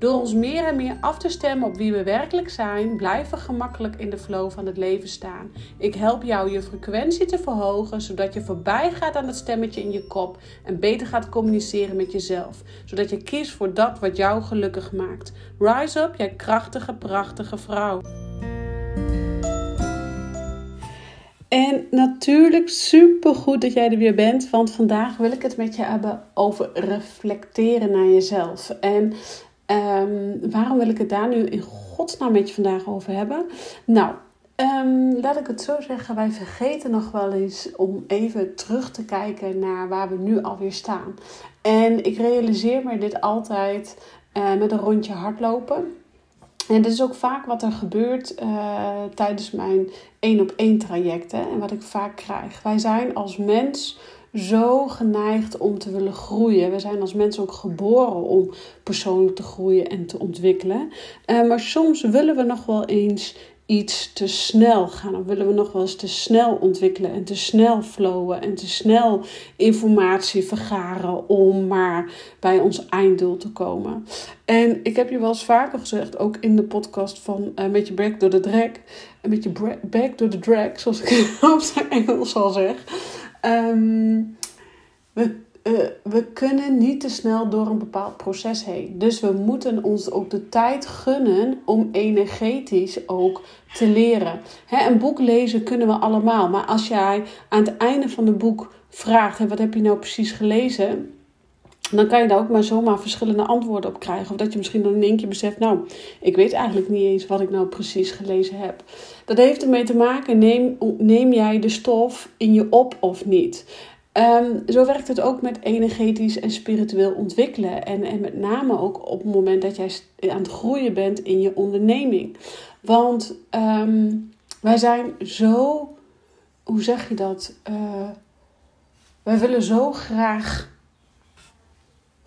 Door ons meer en meer af te stemmen op wie we werkelijk zijn, blijven we gemakkelijk in de flow van het leven staan. Ik help jou je frequentie te verhogen, zodat je voorbij gaat aan het stemmetje in je kop en beter gaat communiceren met jezelf, zodat je kiest voor dat wat jou gelukkig maakt. Rise up, jij krachtige, prachtige vrouw. En natuurlijk super goed dat jij er weer bent, want vandaag wil ik het met je hebben over reflecteren naar jezelf. En um, waarom wil ik het daar nu in godsnaam met je vandaag over hebben? Nou, um, laat ik het zo zeggen, wij vergeten nog wel eens om even terug te kijken naar waar we nu alweer staan. En ik realiseer me dit altijd uh, met een rondje hardlopen. En dit is ook vaak wat er gebeurt uh, tijdens mijn één op één trajecten en wat ik vaak krijg. Wij zijn als mens zo geneigd om te willen groeien. We zijn als mensen ook geboren om persoonlijk te groeien en te ontwikkelen. Uh, maar soms willen we nog wel eens iets te snel gaan. Dan willen we nog wel eens te snel ontwikkelen en te snel flowen en te snel informatie vergaren om maar bij ons einddoel te komen. En ik heb je wel eens vaker gezegd, ook in de podcast van uh, Met je back door de drag. Met je back door de drag, zoals ik op zijn Engels al zeg. Um, we uh, we kunnen niet te snel door een bepaald proces heen. Dus we moeten ons ook de tijd gunnen om energetisch ook te leren. een boek lezen kunnen we allemaal. Maar als jij aan het einde van het boek vraagt: wat heb je nou precies gelezen? Dan kan je daar ook maar zomaar verschillende antwoorden op krijgen. Of dat je misschien dan in één keer beseft: Nou, ik weet eigenlijk niet eens wat ik nou precies gelezen heb. Dat heeft ermee te maken: neem, neem jij de stof in je op of niet? Um, zo werkt het ook met energetisch en spiritueel ontwikkelen. En, en met name ook op het moment dat jij aan het groeien bent in je onderneming. Want um, wij zijn zo, hoe zeg je dat? Uh, wij willen zo graag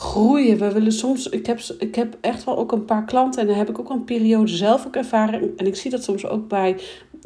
groeien. We willen soms, ik heb, ik heb echt wel ook een paar klanten en daar heb ik ook een periode zelf ook ervaren. En ik zie dat soms ook bij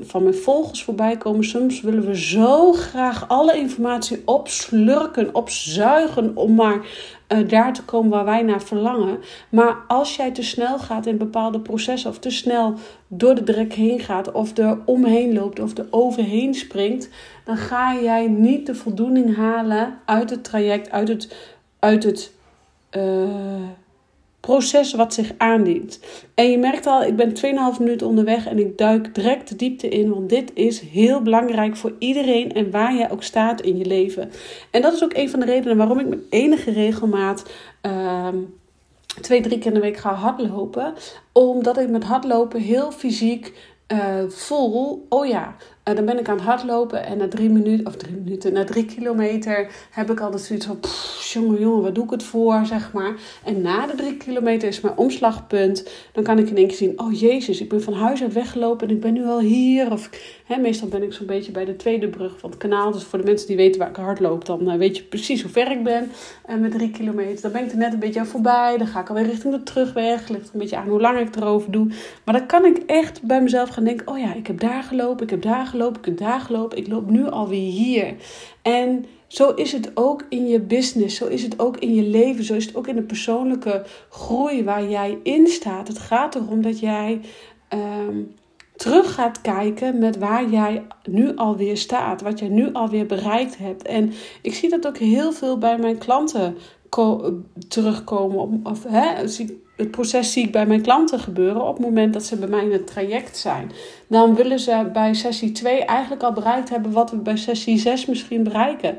van mijn volgers voorbij komen. Soms willen we zo graag alle informatie opslurken, opzuigen om maar uh, daar te komen waar wij naar verlangen. Maar als jij te snel gaat in bepaalde processen of te snel door de drek heen gaat of er omheen loopt of er overheen springt, dan ga jij niet de voldoening halen uit het traject, uit het, uit het uh, proces wat zich aandient. En je merkt al, ik ben 2,5 minuten onderweg en ik duik direct de diepte in, want dit is heel belangrijk voor iedereen en waar jij ook staat in je leven. En dat is ook een van de redenen waarom ik met enige regelmaat. Uh, twee, drie keer in de week ga hardlopen. Omdat ik met hardlopen heel fysiek uh, voel, oh ja, uh, dan ben ik aan het hardlopen en na drie minuten, of drie minuten, na drie kilometer heb ik altijd zoiets van, jongen, jongen, wat doe ik het voor, zeg maar. En na de drie kilometer is mijn omslagpunt. Dan kan ik in één keer zien, oh jezus, ik ben van huis uit weggelopen en ik ben nu al hier. Of hè, meestal ben ik zo'n beetje bij de tweede brug van het kanaal. Dus voor de mensen die weten waar ik hardloop, dan uh, weet je precies hoe ver ik ben. En met drie kilometer, dan ben ik er net een beetje aan voorbij. Dan ga ik alweer richting de terugweg. Ligt een beetje aan hoe lang ik erover doe. Maar dan kan ik echt bij mezelf gaan denken, oh ja, ik heb daar gelopen, ik heb daar gelopen, ik heb daar gelopen. Ik loop nu alweer hier. En zo is het ook in je business, zo is het ook in je leven, zo is het ook in de persoonlijke groei waar jij in staat. Het gaat erom dat jij um, terug gaat kijken met waar jij nu alweer staat, wat jij nu alweer bereikt hebt. En ik zie dat ook heel veel bij mijn klanten terugkomen. Of, hè, het proces zie ik bij mijn klanten gebeuren op het moment dat ze bij mij in het traject zijn. Dan willen ze bij sessie 2 eigenlijk al bereikt hebben wat we bij sessie 6 misschien bereiken.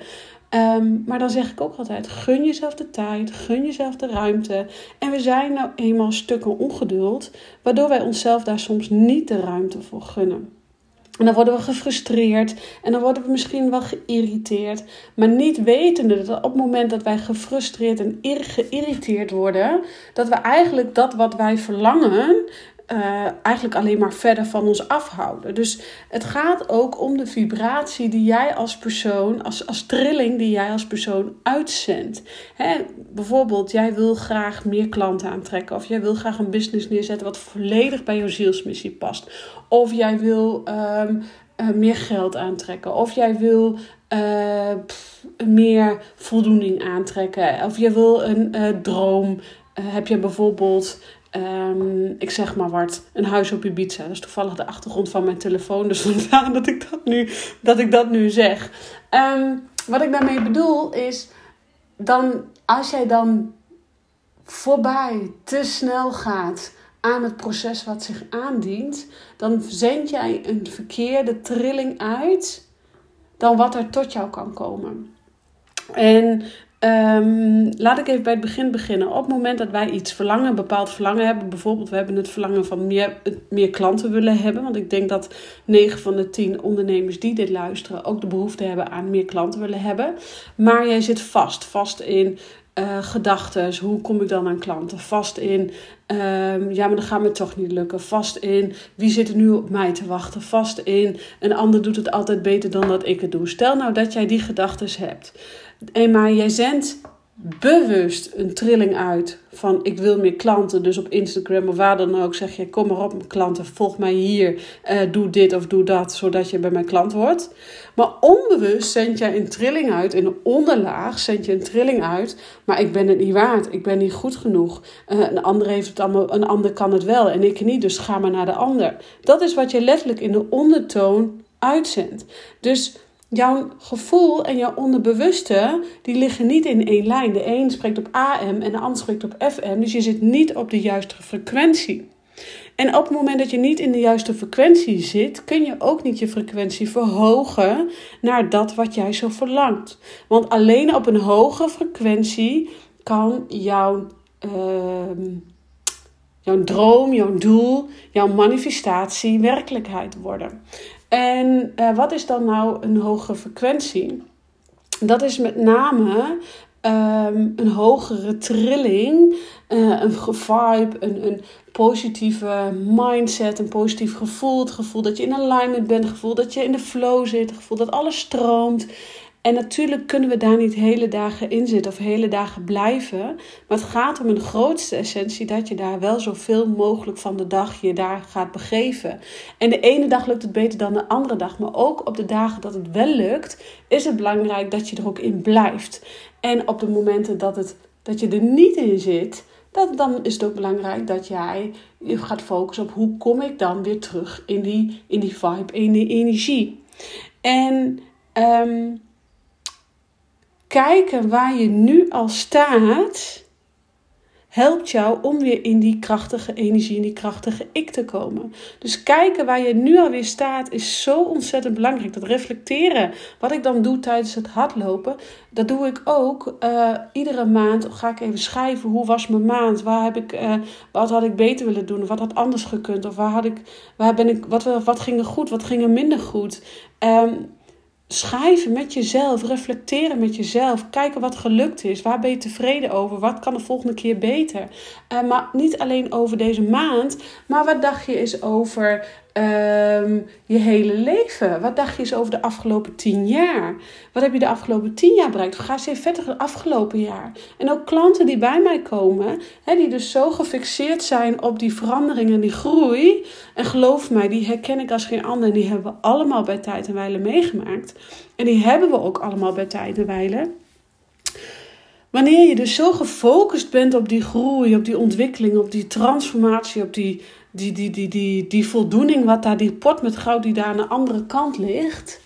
Um, maar dan zeg ik ook altijd: gun jezelf de tijd, gun jezelf de ruimte. En we zijn nou eenmaal stukken ongeduld, waardoor wij onszelf daar soms niet de ruimte voor gunnen. En dan worden we gefrustreerd en dan worden we misschien wel geïrriteerd. Maar niet wetende dat op het moment dat wij gefrustreerd en geïrriteerd worden, dat we eigenlijk dat wat wij verlangen, uh, eigenlijk alleen maar verder van ons afhouden. Dus het gaat ook om de vibratie die jij als persoon, als, als trilling die jij als persoon uitzendt. Hè, bijvoorbeeld, jij wil graag meer klanten aantrekken, of jij wil graag een business neerzetten wat volledig bij jouw zielsmissie past. Of jij wil um, uh, meer geld aantrekken, of jij wil pff, meer voldoening aantrekken, of jij wil een droom. heb je bijvoorbeeld Um, ik zeg maar wat, een huis op Ibiza. Dat is toevallig de achtergrond van mijn telefoon. Dus vandaar dat ik dat nu, dat ik dat nu zeg. Um, wat ik daarmee bedoel is, dan, als jij dan voorbij te snel gaat aan het proces wat zich aandient, dan zend jij een verkeerde trilling uit dan wat er tot jou kan komen. En Um, laat ik even bij het begin beginnen. Op het moment dat wij iets verlangen, een bepaald verlangen hebben, bijvoorbeeld we hebben het verlangen van meer, meer klanten willen hebben, want ik denk dat 9 van de 10 ondernemers die dit luisteren ook de behoefte hebben aan meer klanten willen hebben. Maar jij zit vast, vast in uh, gedachten. Hoe kom ik dan aan klanten? Vast in, um, ja, maar dat gaat me toch niet lukken. Vast in, wie zit er nu op mij te wachten? Vast in, een ander doet het altijd beter dan dat ik het doe. Stel nou dat jij die gedachten hebt. Maar jij zendt bewust een trilling uit van ik wil meer klanten. Dus op Instagram of waar dan ook zeg je kom maar op mijn klanten, volg mij hier, uh, doe dit of doe dat, zodat je bij mijn klant wordt. Maar onbewust zend jij een trilling uit, in de onderlaag zend je een trilling uit, maar ik ben het niet waard, ik ben niet goed genoeg. Uh, een ander heeft het allemaal, een ander kan het wel en ik niet, dus ga maar naar de ander. Dat is wat je letterlijk in de ondertoon uitzendt. Dus jouw gevoel en jouw onderbewuste, die liggen niet in één lijn. De een spreekt op AM en de ander spreekt op FM. Dus je zit niet op de juiste frequentie. En op het moment dat je niet in de juiste frequentie zit, kun je ook niet je frequentie verhogen naar dat wat jij zo verlangt. Want alleen op een hoge frequentie kan jouw, uh, jouw droom, jouw doel, jouw manifestatie werkelijkheid worden. En uh, wat is dan nou een hoge frequentie? Dat is met name um, een hogere trilling, uh, een vibe, een, een positieve mindset, een positief gevoel. Het gevoel dat je in alignment bent, het gevoel dat je in de flow zit, het gevoel dat alles stroomt. En natuurlijk kunnen we daar niet hele dagen in zitten of hele dagen blijven. Maar het gaat om een grootste essentie dat je daar wel zoveel mogelijk van de dag je daar gaat begeven. En de ene dag lukt het beter dan de andere dag. Maar ook op de dagen dat het wel lukt, is het belangrijk dat je er ook in blijft. En op de momenten dat, het, dat je er niet in zit, dat, dan is het ook belangrijk dat jij je gaat focussen op hoe kom ik dan weer terug in die, in die vibe, in die energie. En um, kijken waar je nu al staat, helpt jou om weer in die krachtige energie, in die krachtige ik te komen. Dus kijken waar je nu alweer staat is zo ontzettend belangrijk. Dat reflecteren, wat ik dan doe tijdens het hardlopen, dat doe ik ook. Uh, iedere maand ga ik even schrijven, hoe was mijn maand? Waar heb ik, uh, wat had ik beter willen doen? Wat had anders gekund? Of waar, had ik, waar ben ik, wat, wat ging er goed? Wat ging er minder goed? Um, schrijven met jezelf, reflecteren met jezelf, kijken wat gelukt is, waar ben je tevreden over, wat kan de volgende keer beter. Uh, maar niet alleen over deze maand, maar wat dacht je eens over um, je hele leven? Wat dacht je eens over de afgelopen tien jaar? Wat heb je de afgelopen tien jaar bereikt? Ga eens even verder het afgelopen jaar. En ook klanten die bij mij komen, die dus zo gefixeerd zijn op die verandering en die groei. En geloof mij, die herken ik als geen ander. En die hebben we allemaal bij tijd en wijle meegemaakt. En die hebben we ook allemaal bij tijd en wijle. Wanneer je dus zo gefocust bent op die groei, op die ontwikkeling, op die transformatie, op die, die, die, die, die, die voldoening, wat daar, die pot met goud die daar aan de andere kant ligt,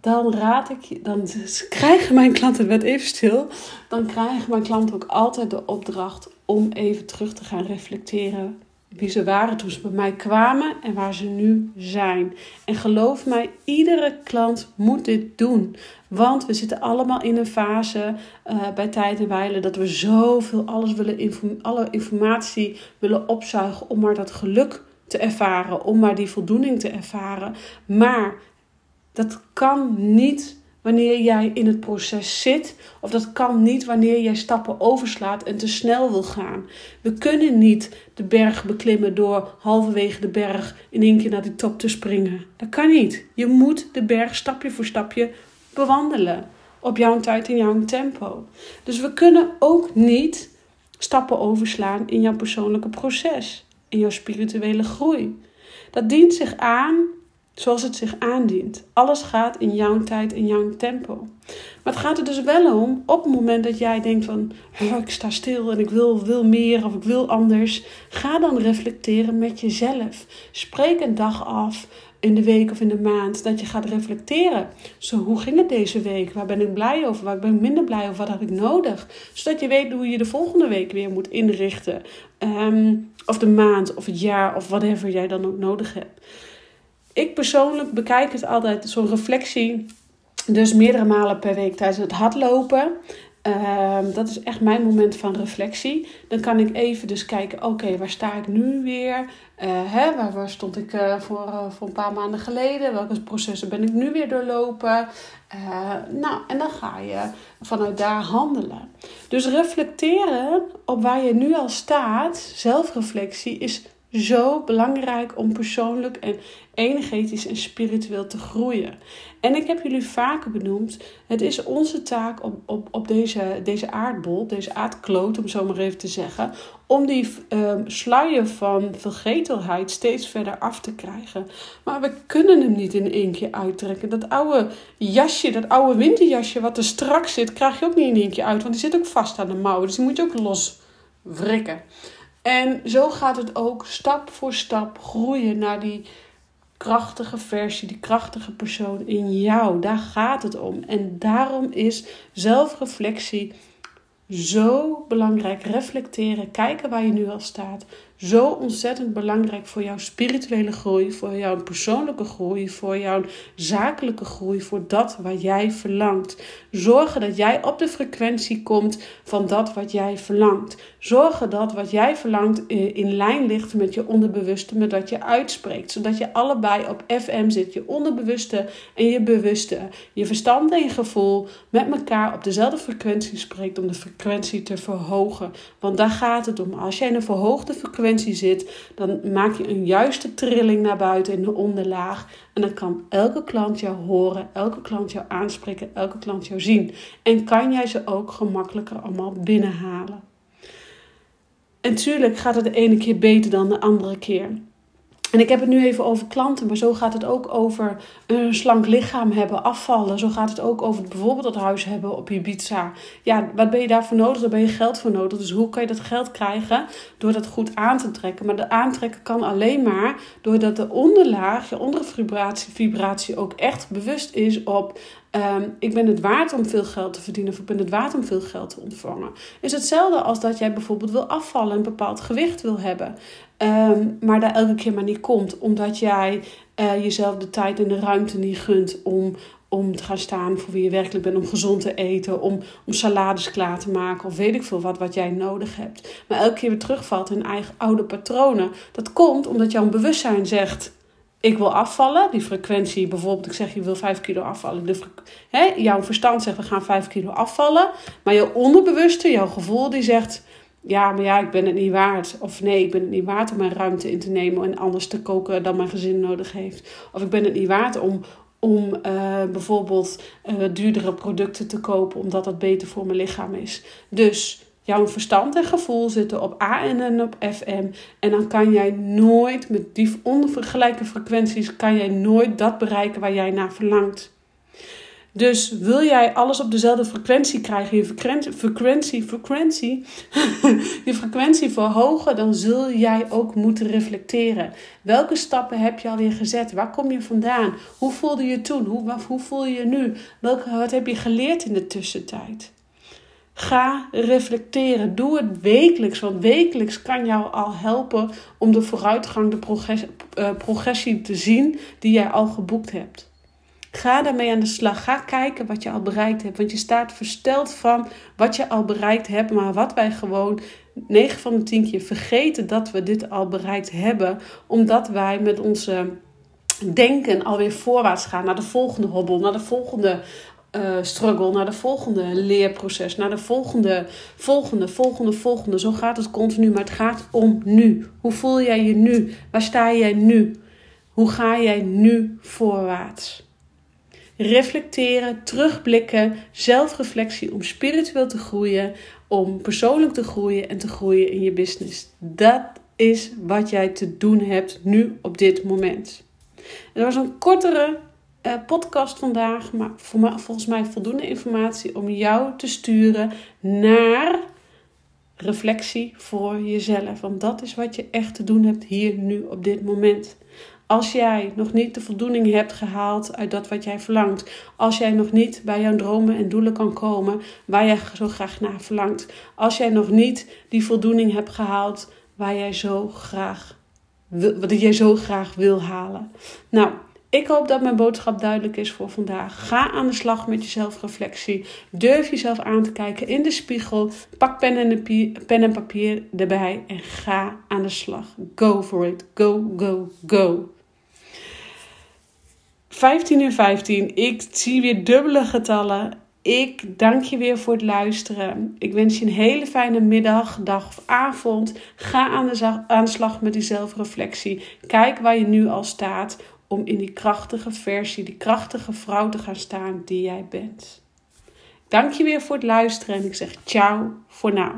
dan raad ik dan krijgen mijn klanten, het werd even stil, dan krijgen mijn klanten ook altijd de opdracht om even terug te gaan reflecteren wie ze waren toen ze bij mij kwamen en waar ze nu zijn. En geloof mij, iedere klant moet dit doen. Want we zitten allemaal in een fase uh, bij tijd en wijle dat we zoveel alles willen, alle informatie willen opzuigen om maar dat geluk te ervaren, om maar die voldoening te ervaren. Maar dat kan niet wanneer jij in het proces zit, of dat kan niet wanneer jij stappen overslaat en te snel wil gaan. We kunnen niet de berg beklimmen door halverwege de berg in één keer naar die top te springen. Dat kan niet. Je moet de berg stapje voor stapje bewandelen op jouw tijd en jouw tempo. Dus we kunnen ook niet stappen overslaan in jouw persoonlijke proces, in jouw spirituele groei. Dat dient zich aan zoals het zich aandient. Alles gaat in jouw tijd, in jouw tempo. Maar het gaat er dus wel om, op het moment dat jij denkt van, oh, ik sta stil en ik wil, wil meer of ik wil anders, ga dan reflecteren met jezelf. Spreek een dag af in de week of in de maand dat je gaat reflecteren. Zo, hoe ging het deze week? Waar ben ik blij over? Waar ben ik minder blij over? Wat had ik nodig? Zodat je weet hoe je de volgende week weer moet inrichten. Ehm, of de maand of het jaar of whatever jij dan ook nodig hebt ik persoonlijk bekijk het altijd, zo'n reflectie, dus meerdere malen per week tijdens het hardlopen. Uh, dat is echt mijn moment van reflectie. Dan kan ik even dus kijken, oké, waar sta ik nu weer? Uh, hè, waar, stond ik uh, voor, uh, voor een paar maanden geleden? Welke processen ben ik nu weer doorlopen? nou, en dan ga je vanuit daar handelen. Dus reflecteren op waar je nu al staat, zelfreflectie, is zo belangrijk om persoonlijk en energetisch en spiritueel te groeien. En ik heb jullie vaker benoemd, het is onze taak op, op, op deze, deze aardbol, deze aardkloot om zo maar even te zeggen, om die um, sluier van vergetelheid steeds verder af te krijgen. Maar we kunnen hem niet in één keer uittrekken. Dat oude jasje, dat oude winterjasje wat er strak zit, krijg je ook niet in één keer uit, want die zit ook vast aan de mouwen. Dus die moet je ook los wrikken. En zo gaat het ook stap voor stap groeien naar die krachtige versie, die krachtige persoon in jou. Daar gaat het om. En daarom is zelfreflectie zo belangrijk. Reflecteren, kijken waar je nu al staat. Zo ontzettend belangrijk voor jouw spirituele groei, voor jouw persoonlijke groei, voor jouw zakelijke groei, voor dat wat jij verlangt. Zorgen dat jij op de frequentie komt van dat wat jij verlangt. Zorgen dat wat jij verlangt eh, in lijn ligt met je onderbewuste, met wat je uitspreekt. Zodat je allebei op FM zit, je onderbewuste en je bewuste. Je verstand en je gevoel met elkaar op dezelfde frequentie spreekt om de frequentie te verhogen. Want daar gaat het om. Als jij een verhoogde frequentie zit, dan maak je een juiste trilling naar buiten in de onderlaag. En dan kan elke klant jou horen, elke klant jou aanspreken, elke klant jou zien. En kan jij ze ook gemakkelijker allemaal binnenhalen. En tuurlijk gaat het de ene keer beter dan de andere keer. En ik heb het nu even over klanten, maar zo gaat het ook over een slank lichaam hebben, afvallen. Zo gaat het ook over bijvoorbeeld dat huis hebben op Ibiza. Ja, wat ben je daarvoor nodig? Daar ben je geld voor nodig. Dus hoe kan je dat geld krijgen? Door dat goed aan te trekken. Maar de aantrekken kan alleen maar doordat de onderlaag, je ondervibratie vibratie ook echt bewust is op Ehm, ik ben het waard om veel geld te verdienen of ik ben het waard om veel geld te ontvangen. Is hetzelfde als dat jij bijvoorbeeld wil afvallen en een bepaald gewicht wil hebben, ehm, maar daar elke keer maar niet komt, omdat jij uh, jezelf de tijd en de ruimte niet gunt om, om te gaan staan voor wie je werkelijk bent, om gezond te eten, om, om salades klaar te maken of weet ik veel wat, wat jij nodig hebt. Maar elke keer weer terugvalt in eigen oude patronen. Dat komt omdat jouw bewustzijn zegt ik wil afvallen. Die frequentie, bijvoorbeeld, ik zeg je wil 5 kilo afvallen. De, hè, jouw verstand zegt we gaan 5 kilo afvallen. Maar je onderbewuste, jouw gevoel, die zegt ja, maar ja, ik ben het niet waard. Of nee, ik ben het niet waard om mijn ruimte in te nemen en anders te koken dan mijn gezin nodig heeft. Of ik ben het niet waard om, om uh, bijvoorbeeld uh, duurdere producten te kopen omdat dat beter voor mijn lichaam is. Dus jouw verstand en gevoel zitten op AM en op FM. En dan kan jij nooit, met die onvergelijke frequenties, kan jij nooit dat bereiken waar jij naar verlangt. Dus wil jij alles op dezelfde frequentie krijgen, je frequentie, frequentie, je frequentie verhogen, dan zul jij ook moeten reflecteren. Welke stappen heb je alweer gezet? Waar kom je vandaan? Hoe voelde je toen? Hoe, hoe voel je je nu? Welke, wat heb je geleerd in de tussentijd? Ga reflecteren. Doe het wekelijks. Want wekelijks kan jou al helpen om de vooruitgang, de eh, progressie te zien die jij al geboekt hebt. Ga daarmee aan de slag. Ga kijken wat je al bereikt hebt. Want je staat versteld van wat je al bereikt hebt. Maar wat wij gewoon 9 van de 10 keer vergeten dat we dit al bereikt hebben, omdat wij met onze denken alweer voorwaarts gaan naar de volgende hobbel, naar de volgende uh, struggle, naar de volgende leerproces, naar de volgende, volgende, volgende, volgende. Zo gaat het continu, maar het gaat om nu. Hoe voel jij je nu? Waar sta jij nu? Hoe ga jij nu voorwaarts? Reflecteren, terugblikken, zelfreflectie om spiritueel te groeien, om persoonlijk te groeien en te groeien in je business. Dat is wat jij te doen hebt nu op dit moment. Er was een kortere uh, podcast vandaag, maar voor mij, volgens mij voldoende informatie om jou te sturen naar reflectie voor jezelf. Want dat is wat je echt te doen hebt hier nu op dit moment. Als jij nog niet de voldoening hebt gehaald uit dat wat jij verlangt. Als jij nog niet bij jouw dromen en doelen kan komen waar jij zo graag naar verlangt. Als jij nog niet die voldoening hebt gehaald waar jij zo graag, wat jij zo graag wil halen. Nou, ik hoop dat mijn boodschap duidelijk is voor vandaag. Ga aan de slag met je zelfreflectie. Durf jezelf aan te kijken in de spiegel. Pak pen en, pen en papier erbij en ga aan de slag. Go for it. Go, go, go. 15 uur 15. Ik zie weer dubbele getallen. Ik dank je weer voor het luisteren. Ik wens je een hele fijne middag, dag of avond. Ga aan de, aan de slag met die zelfreflectie. Kijk waar je nu al staat om in die krachtige versie, die krachtige vrouw te gaan staan die jij bent. Dank je weer voor het luisteren en ik zeg ciao voor nu.